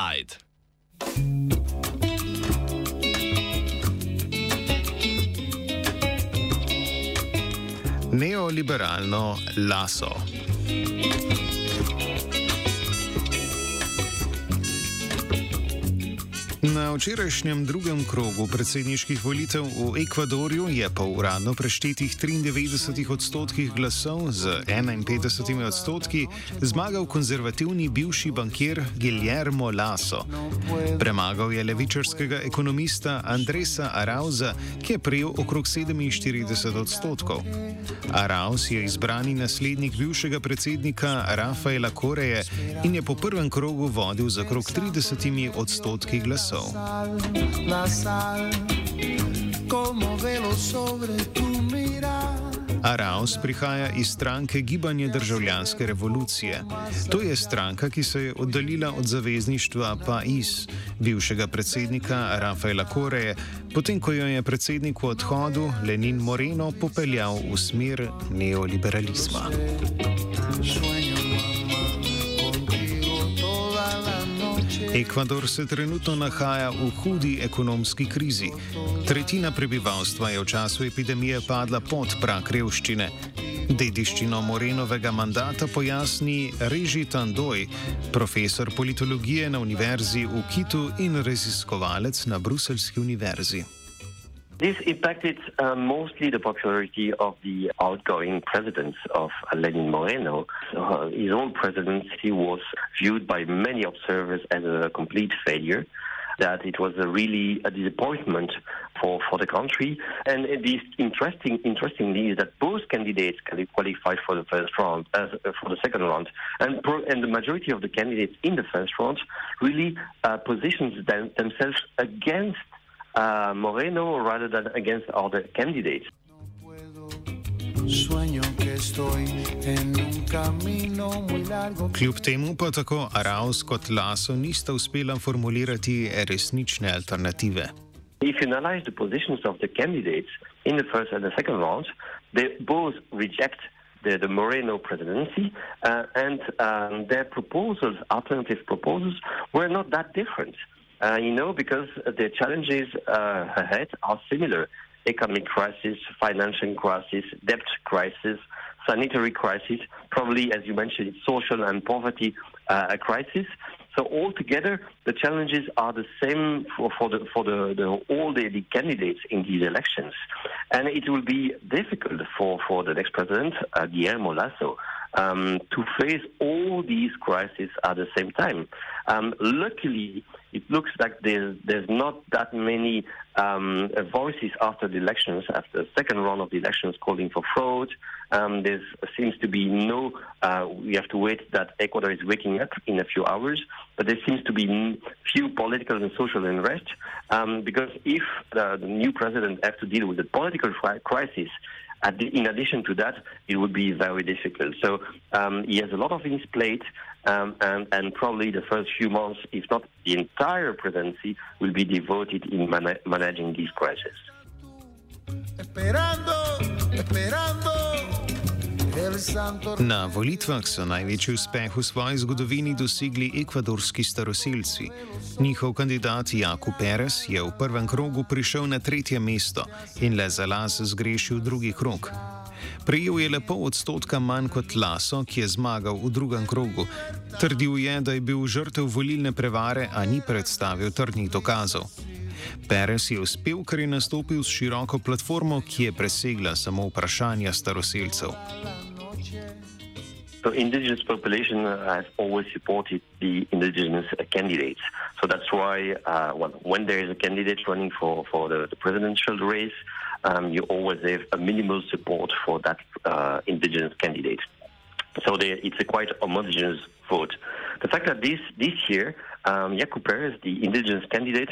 Guide. Neoliberalno laso. Na včerajšnjem drugem krogu predsedniških volitev v Ekvadorju je po uradno preštetih 93 odstotkih glasov z 51 odstotki zmagal konzervativni bivši bankir Guillermo Lasso. Premagal je levičarskega ekonomista Andresa Arauza, ki je prejel okrog 47 odstotkov. Arauz je izbrani naslednik bivšega predsednika Rafaela Koreje in je po prvem krogu vodil za okrog 30 odstotki glasov glasov. Araus prihaja iz stranke Gibanje državljanske revolucije. To je stranka, ki se je oddaljila od zavezništva PAIS, bivšega predsednika Rafaela Koreje, potem ko jo je predsednik v odhodu Lenin Moreno popeljal v smer neoliberalizma. Ekvador se trenutno nahaja v hudi ekonomski krizi. Tretjina prebivalstva je v času epidemije padla pod prak revščine. Dediščino Morenovega mandata pojasni Reži Tandoj, profesor politologije na univerzi v Kitu in raziskovalec na Bruselski univerzi. This impacted uh, mostly the popularity of the outgoing president of Lenin Moreno. Uh, his own presidency was viewed by many observers as a complete failure. That it was a really a disappointment for, for the country, and this interesting interestingly is that both candidates qualified for the first round uh, for the second round, and pro, and the majority of the candidates in the first round really uh, positions them, themselves against uh, Moreno rather than against other candidates. Kljub temu pa tako Araus kot Laso nista uspela formulirati resnične alternative. If you analyze the positions of the candidates in the first and the second round, they both reject the, the Moreno presidency, uh, and um, their proposals, alternative proposals, were not that different. Uh, you know, because the challenges uh, ahead are similar economic crisis, financial crisis, debt crisis, sanitary crisis, probably, as you mentioned, social and poverty uh, crisis. So altogether, the challenges are the same for, for the for the, the all the, the, candidates in these elections, and it will be difficult for, for the next president, uh, Guillermo Lasso, um, to face all these crises at the same time. Um, luckily, it looks like there's, there's not that many um, voices after the elections, after the second round of the elections, calling for fraud. Um, there seems to be no, uh, we have to wait that Ecuador is waking up in a few hours, but there seems to be few political and social unrest um, because if the, the, new president has to deal with the political crisis, in addition to that, it would be very difficult. So um, he has a lot of his plate, um, and, and, probably the first few months, if not the entire presidency, will be devoted in man managing this crisis. Na volitvah so največji uspeh v svoji zgodovini dosegli ekvadorski staroseljci. Njihov kandidat Jaku Perez je v prvem krogu prišel na tretje mesto in le za las zgrešil drugi krog. Prejel je le pol odstotka manj kot Laso, ki je zmagal v drugem krogu. Trdil je, da je bil žrtev volilne prevare, a ni predstavil trdnih dokazov. Perez je uspel, ker je nastopil s široko platformo, ki je presegla samo vprašanja staroseljcev. So indigenous population has always supported the indigenous candidates. So that's why uh, well, when there is a candidate running for, for the, the presidential race, um, you always have a minimal support for that uh, indigenous candidate. So they, it's a quite homogeneous vote. The fact that this, this year, um, Yaku Perez, the indigenous candidate,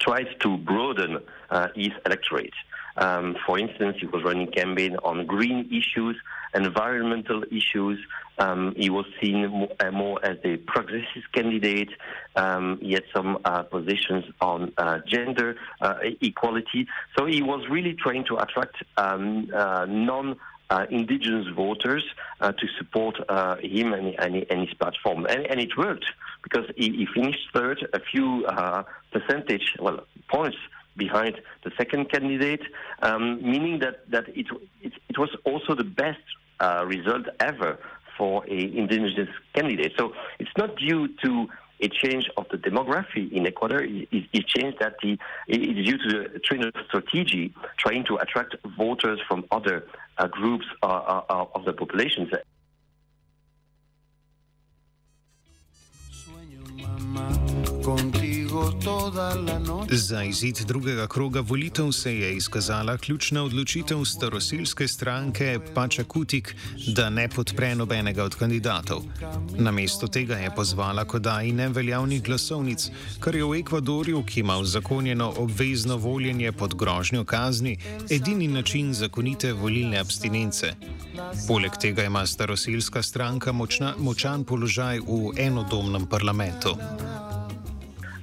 tried to broaden uh, his electorate. Um, for instance, he was running campaign on green issues, environmental issues. Um, he was seen more, uh, as a progressive candidate. Um, he had some uh, positions on uh, gender uh, equality. So he was really trying to attract um, uh, non uh, indigenous voters uh, to support uh, him and, and, and, his platform. And, and, it worked because he, he finished third, a few uh, percentage, well, points behind the second candidate, um, meaning that, that it, it, it, was also the best uh, result ever for an indigenous candidate. So it's not due to a change of the demography in Ecuador. It, changed that the, it is due to the trend of strategy trying to attract voters from other uh, groups uh, uh, of the populations. Za izid drugega kroga volitev se je izkazala ključna odločitev starosilske stranke Pača Kutik, da ne podpre nobenega od kandidatov. Namesto tega je pozvala k oddaji neveljavnih glasovnic, kar je v Ekvadorju, ki ima vzakonjeno obvezno voljenje pod grožnjo kazni, edini način zakonite volilne abstinence. Poleg tega ima starosilska stranka močna, močan položaj v enodomnem parlamentu.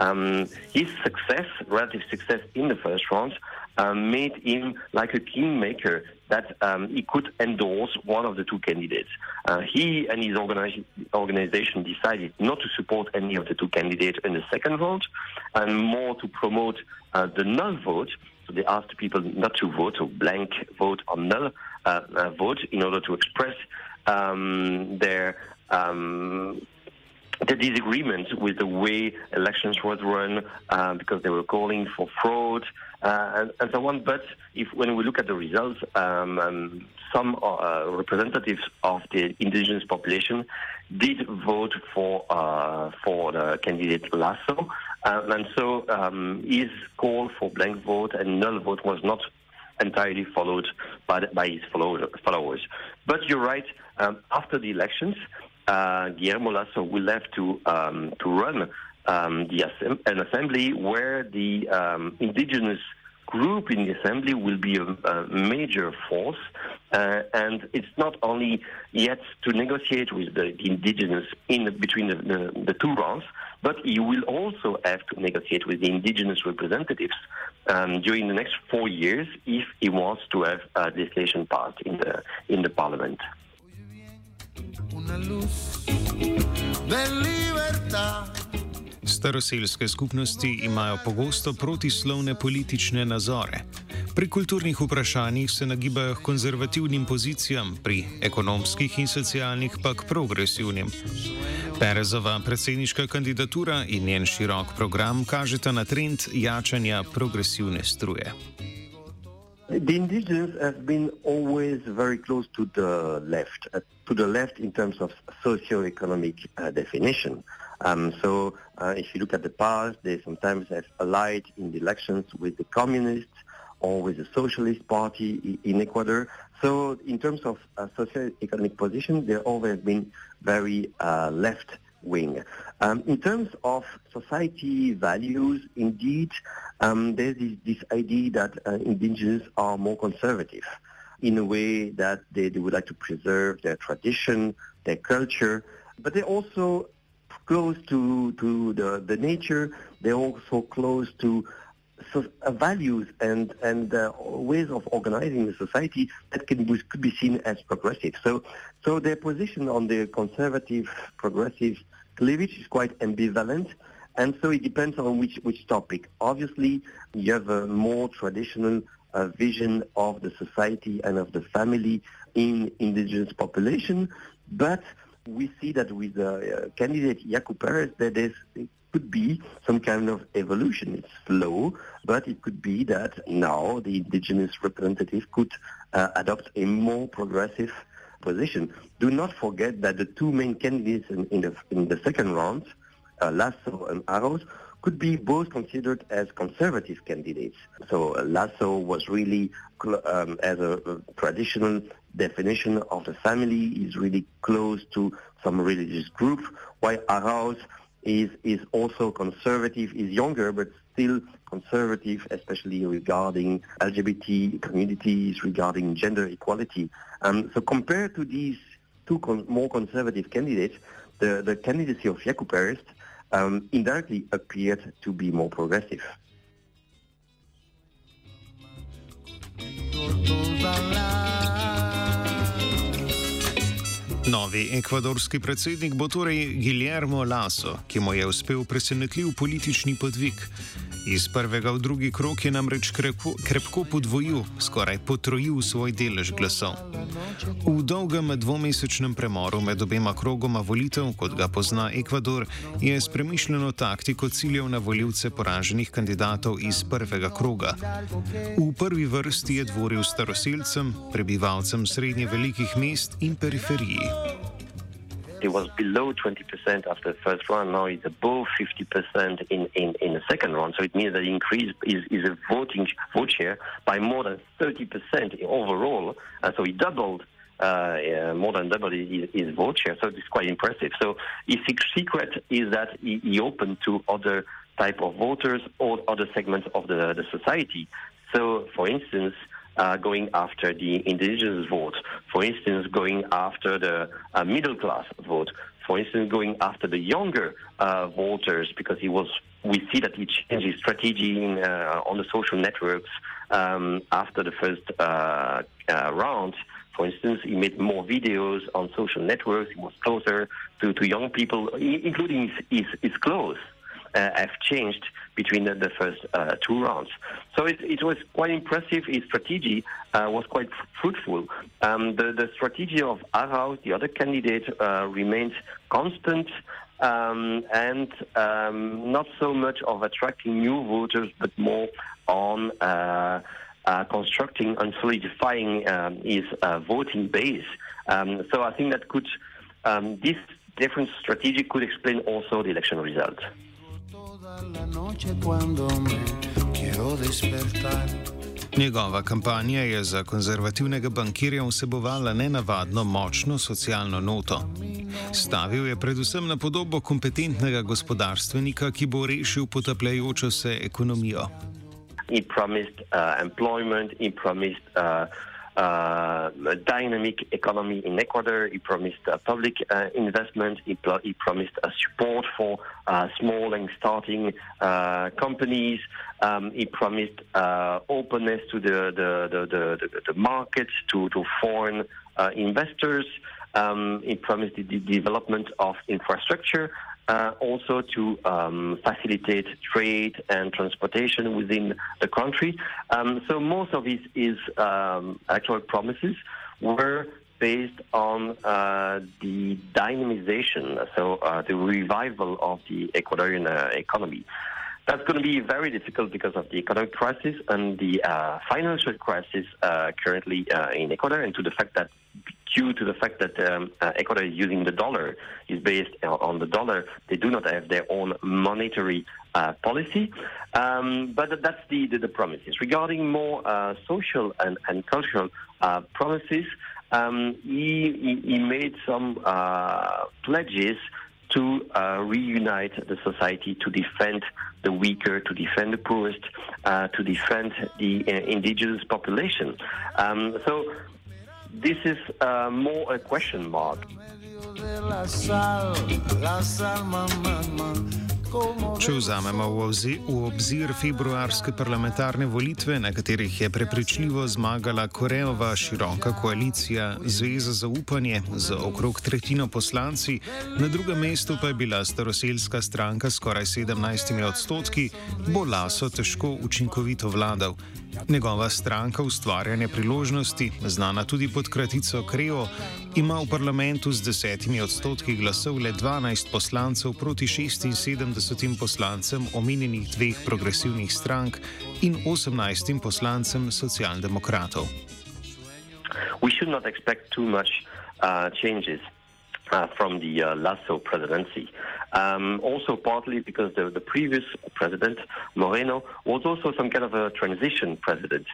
Um, his success, relative success in the first round, um, made him like a kingmaker that um, he could endorse one of the two candidates. Uh, he and his organi- organization decided not to support any of the two candidates in the second round and more to promote uh, the null vote. So they asked people not to vote, or blank vote or null uh, uh vote in order to express um, their um, the disagreement with the way elections were run uh, because they were calling for fraud uh, and, and, so on. But if when we look at the results, um, um, some uh, representatives of the indigenous population did vote for uh, for the candidate Lasso, um, and so um, his call for blank vote and null vote was not entirely followed by, by his followers. But you're right. Um, after the elections, uh, Guillermo Lasso will have to um, to run um, the an assembly where the um, indigenous group in the assembly will be a, a major force, uh, and it's not only yet to negotiate with the, the indigenous in the, between the, the, the, two rounds, but he will also have to negotiate with the indigenous representatives um, during the next four years if he wants to have a legislation passed in the in the parliament. Una luz de libertad. Staroselske skupnosti imajo pogosto protislovne politične nazore. Pri kulturnih vprašanjih se nagibajo k konzervativnim pozicijam, pri ekonomskih in socialnih pa k progresivnim. Perezova predsedniška kandidatura in njen širok program kažeta na trend jačanja progresivne struje. The indigenous have been always very close to the left, uh, to the left in terms of socio-economic uh, definition. Um, so uh, if you look at the past, they sometimes have allied in the elections with the communists or with the socialist party in Ecuador. So in terms of uh, socio-economic position, they've always been very uh, left wing. Um, in terms of society values, indeed, um, there's this, this, idea that uh, indigenous are more conservative in a way that they, they, would like to preserve their tradition, their culture, but they're also close to, to the, the nature. They're also close to so, uh, values and and uh, ways of organizing the society that can could be seen as progressive. So so their position on the conservative progressive cleavage is quite ambivalent. And so it depends on which, which topic. Obviously, you have a more traditional uh, vision of the society and of the family in indigenous population, but we see that with the uh, candidate Yaku Perez, that there could be some kind of evolution. It's slow, but it could be that now the indigenous representative could uh, adopt a more progressive position. Do not forget that the two main candidates in, in the, in the second round, uh, Lasso and Arauz, could be both considered as conservative candidates. So uh, Lasso was really, um, as a, traditional definition of the family, is really close to some religious group, while Arauz is, is also conservative, is younger, but still conservative, especially regarding LGBT communities, regarding gender equality. Um, so compared to these two con- more conservative candidates, the, the candidacy of Perez um, indirectly appeared to be more progressive. Novi ekvadorski predsednik bo torej Guillermo Lasso, ki mu je uspel presenetljiv politični podvig. Iz prvega v drugi krok je namreč krepko, krepko podvojil, skoraj potrojil svoj delež glasov. V dolgem dvomesečnem premoru med obema krogoma volitev, kot ga pozna Ekvador, je s premišljeno taktiko ciljev na voljivce poraženih kandidatov iz prvega kroga. V prvi vrsti je dvoril staroseljcem, prebivalcem srednje velikih mest in periferiji. It was below 20% after the first round. Now it's above 50% in, in, in the second round. So it means that the increase is, is a voting vote share by more than 30% overall. Uh, so he doubled. Uh, uh, more than doubled his, his, vote share, so it's quite impressive. So his secret is that he, he opened to other type of voters or other segments of the, the society. So, for instance, uh, going after the indigenous vote. For instance, going after the uh, middle class vote. For instance, going after the younger uh, voters because he was. We see that he changed his strategy in, uh, on the social networks um, after the first uh, uh, round. For instance, he made more videos on social networks. He was closer to, to young people, including his, his, his clothes have changed between the, the first uh, two rounds. So it, it, was quite impressive. His strategy uh, was quite fruitful. Um, the, the, strategy of Arauz, the other candidate, uh, remained constant. Um, and um, not so much of attracting new voters, but more on uh, uh, constructing and solidifying um, his voting base. Um, so I think that could um, this different strategy could explain also the election result. Njegova kampanja je za konzervativnega bankirja vsebovala nenavadno močno socialno noto. Stavil je predvsem na podobo kompetentnega gospodarstvenika, ki bo rešil potapljajočo se ekonomijo. He promised uh, employment, he promised uh, uh, a dynamic economy in Ecuador. He promised public uh, investment. He, he, promised support for uh, small and starting uh, companies. Um, he promised openness to the, the, the, the, the markets, to, to foreign investors. Um, he promised the development of infrastructure uh, also to um, facilitate trade and transportation within the country. Um, so most of his, his um, actual promises were based on uh, the dynamization, so uh, the revival of the Ecuadorian uh, economy. That's going to be very difficult because of the economic crisis and the uh, financial crisis uh, currently in Ecuador, and to the fact that due to the fact that um, uh, Ecuador is using the dollar, is based on the dollar, they do not have their own monetary uh, policy. Um, but that's the, the, the, promises. Regarding more uh, social and, and cultural uh, promises, um, he, he, he, made some uh, pledges to uh, reunite the society, to defend the weaker, to defend the poorest, to defend the indigenous population. Um, so this is uh, more a question mark. Če vzamemo v obzir februarske parlamentarne volitve, na katerih je prepričljivo zmagala Koreova široka koalicija Zveza za upanje z okrog tretjino poslanci, na drugem mestu pa je bila staroseljska stranka s skoraj 17 odstotki, bo Laso težko učinkovito vladal. Njegova stranka ustvarjanje priložnosti, znana tudi pod kratico Kreo, ima v parlamentu z desetimi odstotki glasov le 12 poslancev proti 76 poslancem omenjenih dveh progresivnih strank in 18 poslancem socialdemokratov. We should not expect too much uh, changes uh, from the uh, Lasso presidency. Um, also, partly because the, the previous president, Moreno, was also some kind of a transition president.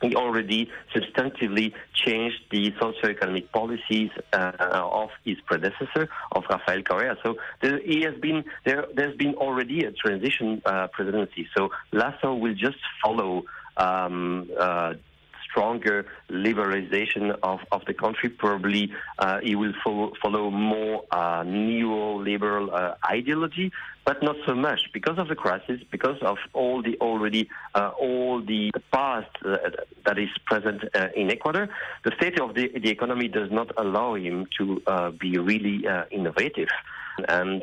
He already substantively changed the socio-economic policies uh, of his predecessor, of Rafael Correa. So there, he has been there. There's been already a transition uh, presidency. So Lasso will just follow um, uh, stronger liberalization of, of the country. Probably uh, he will follow, follow more uh, neoliberal uh, ideology, but not so much because of the crisis, because of all the already uh, all the past uh, that is present uh, in Ecuador. The state of the, the economy does not allow him to be really innovative, and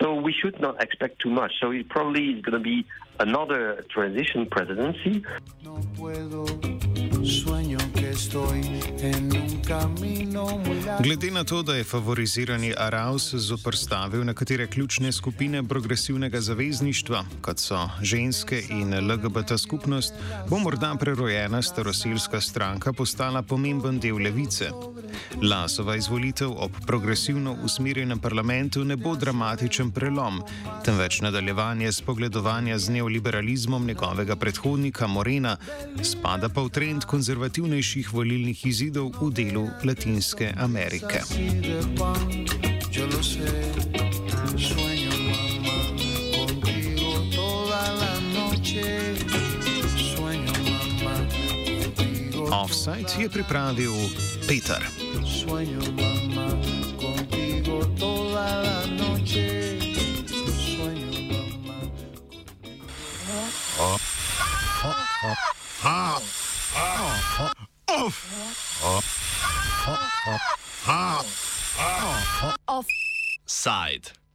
so we should not expect too much. So it probably is going to be another transition presidency. No Glede na to, da je favorizirani Araus zoprstavil nekatere ključne skupine progresivnega zavezništva, kot so ženske in LGBT skupnost, bo morda prerojena staroseljska stranka postala pomemben del levice. Lasova izvolitev ob progresivno usmerjenem parlamentu ne bo dramatičen prelom, temveč nadaljevanje spogledovanja z neoliberalizmom njegovega predhodnika Morena, spada pa v trend konzervativnejših volilnih izidov v delu Latinske Amerike. Yo lo sé, sueño mamá contigo toda la noche. Sueño mamá contigo. Offside je pripravil Peter. Sueño mamá contigo toda la noche.